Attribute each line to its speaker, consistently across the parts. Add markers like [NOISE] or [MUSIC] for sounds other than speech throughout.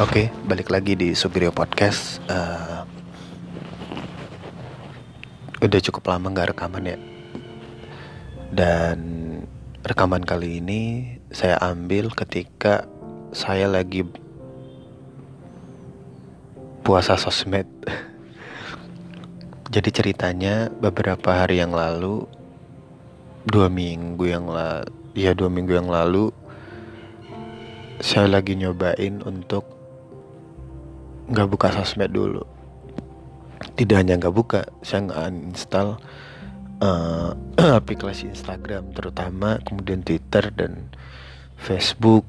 Speaker 1: Oke, balik lagi di Sugrio Podcast. Uh, udah cukup lama nggak rekaman ya. Dan rekaman kali ini saya ambil ketika saya lagi puasa sosmed. [LAUGHS] Jadi ceritanya beberapa hari yang lalu, dua minggu yang lalu, ya dua minggu yang lalu, saya lagi nyobain untuk nggak buka sosmed dulu. Tidak hanya nggak buka saya nggak uninstall uh, [CLEARS THROAT] aplikasi Instagram terutama kemudian Twitter dan Facebook.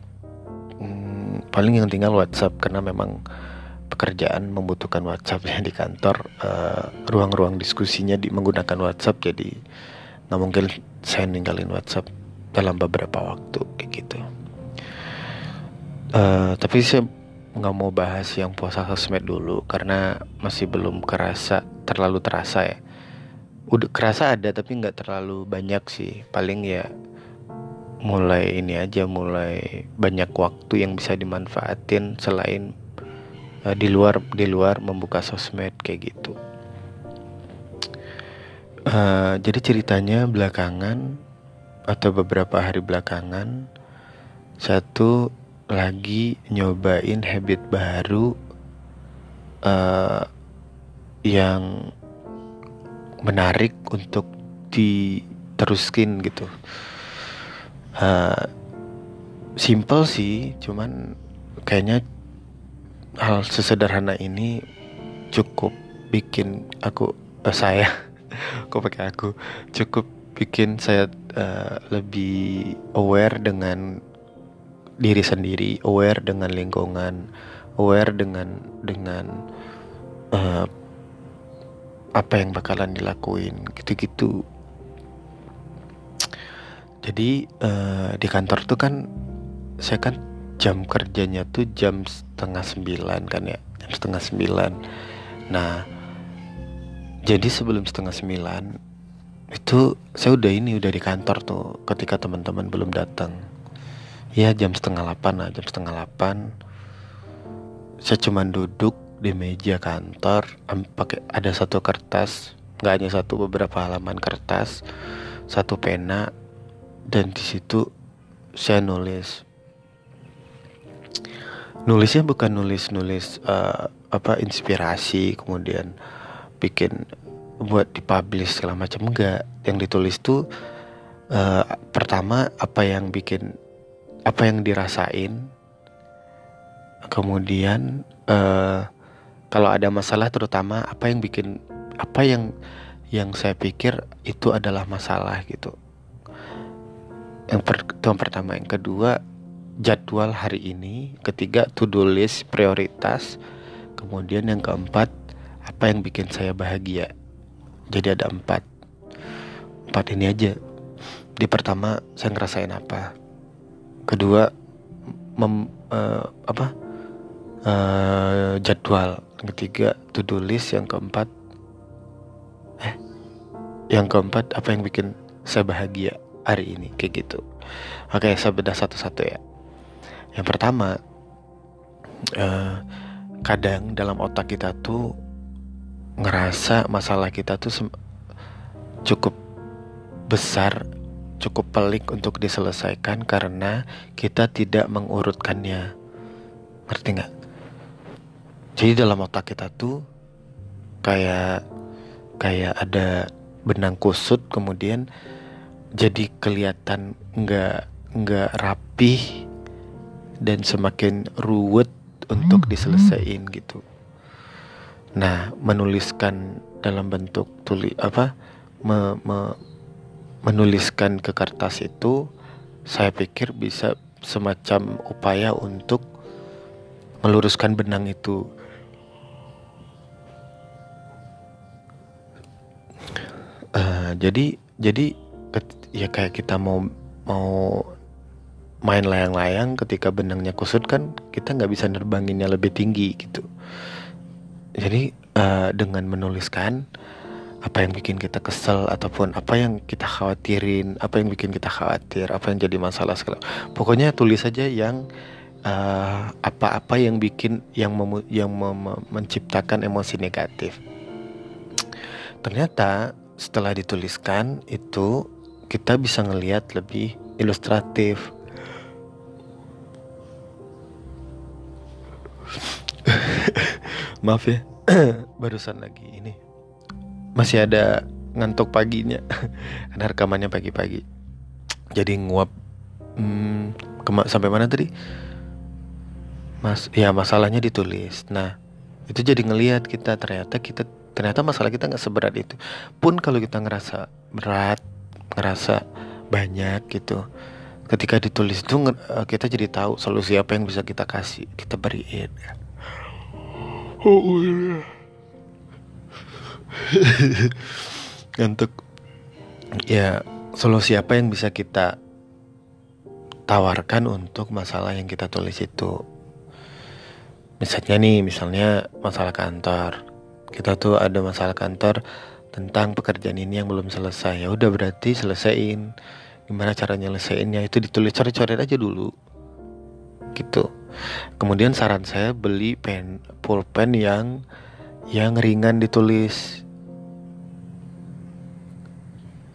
Speaker 1: Hmm, paling yang tinggal WhatsApp karena memang pekerjaan membutuhkan WhatsApp ya di kantor uh, ruang-ruang diskusinya di menggunakan WhatsApp jadi nggak mungkin saya ninggalin WhatsApp dalam beberapa waktu kayak gitu. Uh, tapi saya nggak mau bahas yang puasa sosmed dulu karena masih belum kerasa terlalu terasa ya. Udah kerasa ada tapi nggak terlalu banyak sih. Paling ya mulai ini aja mulai banyak waktu yang bisa dimanfaatin selain uh, di luar di luar membuka sosmed kayak gitu. Uh, jadi ceritanya belakangan atau beberapa hari belakangan satu lagi nyobain habit baru uh, yang menarik untuk diteruskin gitu. Uh, simple sih, cuman kayaknya hal sesederhana ini cukup bikin aku uh, saya [LAUGHS] kok pakai aku cukup bikin saya uh, lebih aware dengan diri sendiri, aware dengan lingkungan, aware dengan dengan uh, apa yang bakalan dilakuin, gitu-gitu. Jadi uh, di kantor tuh kan saya kan jam kerjanya tuh jam setengah sembilan kan ya, jam setengah sembilan. Nah, jadi sebelum setengah sembilan itu saya udah ini udah di kantor tuh ketika teman-teman belum datang ya jam setengah delapan lah jam setengah delapan saya cuma duduk di meja kantor pakai ada satu kertas nggak hanya satu beberapa halaman kertas satu pena dan di situ saya nulis. Nulisnya bukan nulis nulis uh, apa inspirasi kemudian bikin buat dipublish segala macam enggak yang ditulis tuh uh, pertama apa yang bikin apa yang dirasain. Kemudian uh, kalau ada masalah terutama apa yang bikin apa yang yang saya pikir itu adalah masalah gitu. Yang, per, yang pertama. Yang kedua jadwal hari ini. Ketiga to do list prioritas. Kemudian yang keempat apa yang bikin saya bahagia. Jadi ada empat. Empat ini aja. Di pertama saya ngerasain apa kedua mem, uh, apa? Uh, jadwal. Ketiga to do list. Yang keempat eh yang keempat apa yang bikin saya bahagia hari ini? Kayak gitu. Oke saya bedah satu-satu ya. Yang pertama uh, kadang dalam otak kita tuh ngerasa masalah kita tuh cukup besar cukup pelik untuk diselesaikan karena kita tidak mengurutkannya. Ngerti nggak? Jadi dalam otak kita tuh kayak kayak ada benang kusut kemudian jadi kelihatan nggak nggak rapih dan semakin ruwet untuk diselesaikan gitu. Nah, menuliskan dalam bentuk tuli apa me, me, menuliskan ke kertas itu saya pikir bisa semacam upaya untuk meluruskan benang itu. Uh, jadi jadi ya kayak kita mau mau main layang-layang ketika benangnya kusut kan kita nggak bisa nerbanginnya lebih tinggi gitu. Jadi uh, dengan menuliskan apa yang bikin kita kesel ataupun apa yang kita khawatirin, apa yang bikin kita khawatir, apa yang jadi masalah segala. Pokoknya tulis saja yang apa apa-apa yang bikin yang mem, yang mem, menciptakan emosi negatif. Ternyata setelah dituliskan itu kita bisa ngelihat lebih ilustratif. [LAUGHS] Maaf ya, [CLEARS THROAT] barusan lagi ini masih ada ngantuk paginya [LAUGHS] karena rekamannya pagi-pagi. Jadi nguap hmm, sampai mana tadi? Mas, ya masalahnya ditulis. Nah, itu jadi ngelihat kita ternyata kita ternyata masalah kita nggak seberat itu. Pun kalau kita ngerasa berat, ngerasa banyak gitu, ketika ditulis itu eh, kita jadi tahu solusi apa yang bisa kita kasih, kita beriin. Oh, iya. [LAUGHS] Untuk ya solusi apa yang bisa kita tawarkan untuk masalah yang kita tulis itu? Misalnya nih misalnya masalah kantor. Kita tuh ada masalah kantor tentang pekerjaan ini yang belum selesai. Ya udah berarti selesaiin gimana cara nyelesainnya? Itu ditulis coret-coret aja dulu. Gitu. Kemudian saran saya beli pen pulpen yang yang ringan ditulis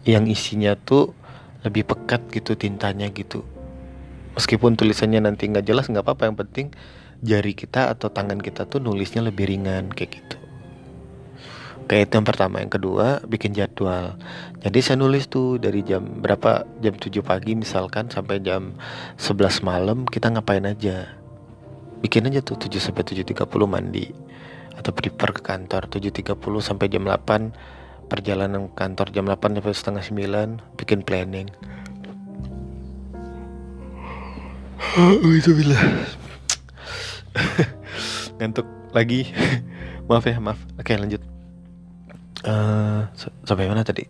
Speaker 1: yang isinya tuh lebih pekat gitu tintanya gitu. Meskipun tulisannya nanti nggak jelas nggak apa-apa. Yang penting jari kita atau tangan kita tuh nulisnya lebih ringan kayak gitu. Kayak itu yang pertama. Yang kedua bikin jadwal. Jadi saya nulis tuh dari jam berapa? Jam 7 pagi misalkan sampai jam 11 malam kita ngapain aja? Bikin aja tuh 7 sampai 7.30 mandi. Atau prepare ke kantor 7.30 sampai jam 8 perjalanan kantor jam 8 sampai setengah 9 bikin planning. Oh, itu bila. [LAUGHS] Ngantuk lagi. [LAUGHS] Maaf ya maaf. Oke lanjut. Uh, sampai mana tadi?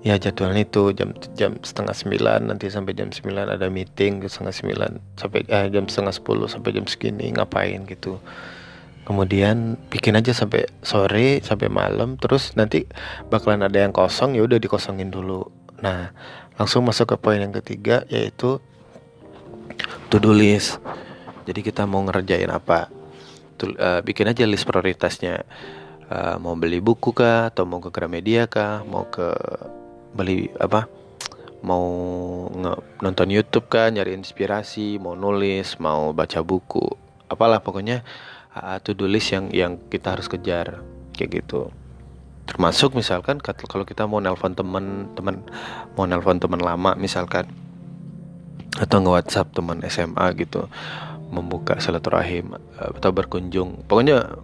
Speaker 1: Ya jadwalnya itu jam jam setengah sembilan nanti sampai jam sembilan ada meeting setengah sembilan sampai eh, jam setengah sepuluh sampai jam segini ngapain gitu kemudian bikin aja sampai sore sampai malam. Terus nanti bakalan ada yang kosong ya udah dikosongin dulu. Nah langsung masuk ke poin yang ketiga yaitu to do list. Jadi kita mau ngerjain apa? Tul, uh, bikin aja list prioritasnya. Uh, mau beli buku kah atau mau ke Gramedia kah mau ke beli apa? Mau nonton YouTube kah nyari inspirasi mau nulis mau baca buku. Apalah pokoknya uh, to do list yang yang kita harus kejar kayak gitu. Termasuk misalkan kalau kita mau nelpon teman teman mau nelpon teman lama misalkan atau nge WhatsApp teman SMA gitu membuka silaturahim eh, atau berkunjung. Pokoknya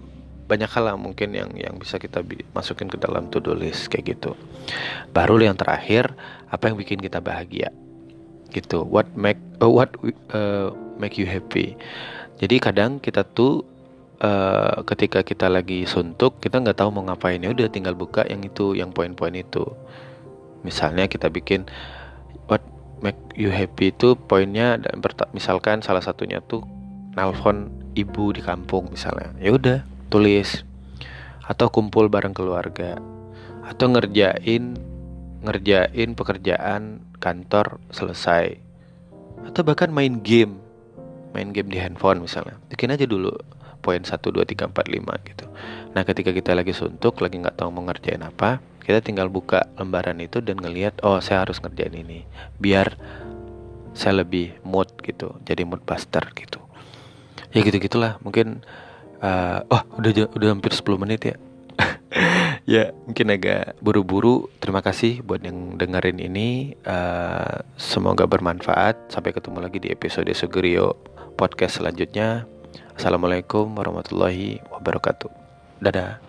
Speaker 1: banyak hal lah mungkin yang yang bisa kita masukin ke dalam to do list kayak gitu. Baru yang terakhir apa yang bikin kita bahagia? Gitu. What make uh, what uh, make you happy? Jadi kadang kita tuh uh, ketika kita lagi suntuk kita nggak tahu mau ngapain. Ya udah tinggal buka yang itu yang poin-poin itu. Misalnya kita bikin what make you happy? Itu poinnya dan misalkan salah satunya tuh nelfon ibu di kampung misalnya. Ya udah tulis. Atau kumpul bareng keluarga. Atau ngerjain ngerjain pekerjaan kantor selesai. Atau bahkan main game. Main game di handphone misalnya. Bikin aja dulu poin 1, 2, 3, 4, 5 gitu. Nah ketika kita lagi suntuk lagi nggak tahu mau ngerjain apa kita tinggal buka lembaran itu dan ngelihat oh saya harus ngerjain ini biar saya lebih mood gitu jadi mood buster gitu. Ya gitu gitulah. Mungkin uh, oh udah udah hampir 10 menit ya. [LAUGHS] Ya mungkin agak buru-buru. Terima kasih buat yang dengerin ini. Uh, semoga bermanfaat. Sampai ketemu lagi di episode Sugerio podcast selanjutnya assalamualaikum warahmatullahi wabarakatuh. Dadah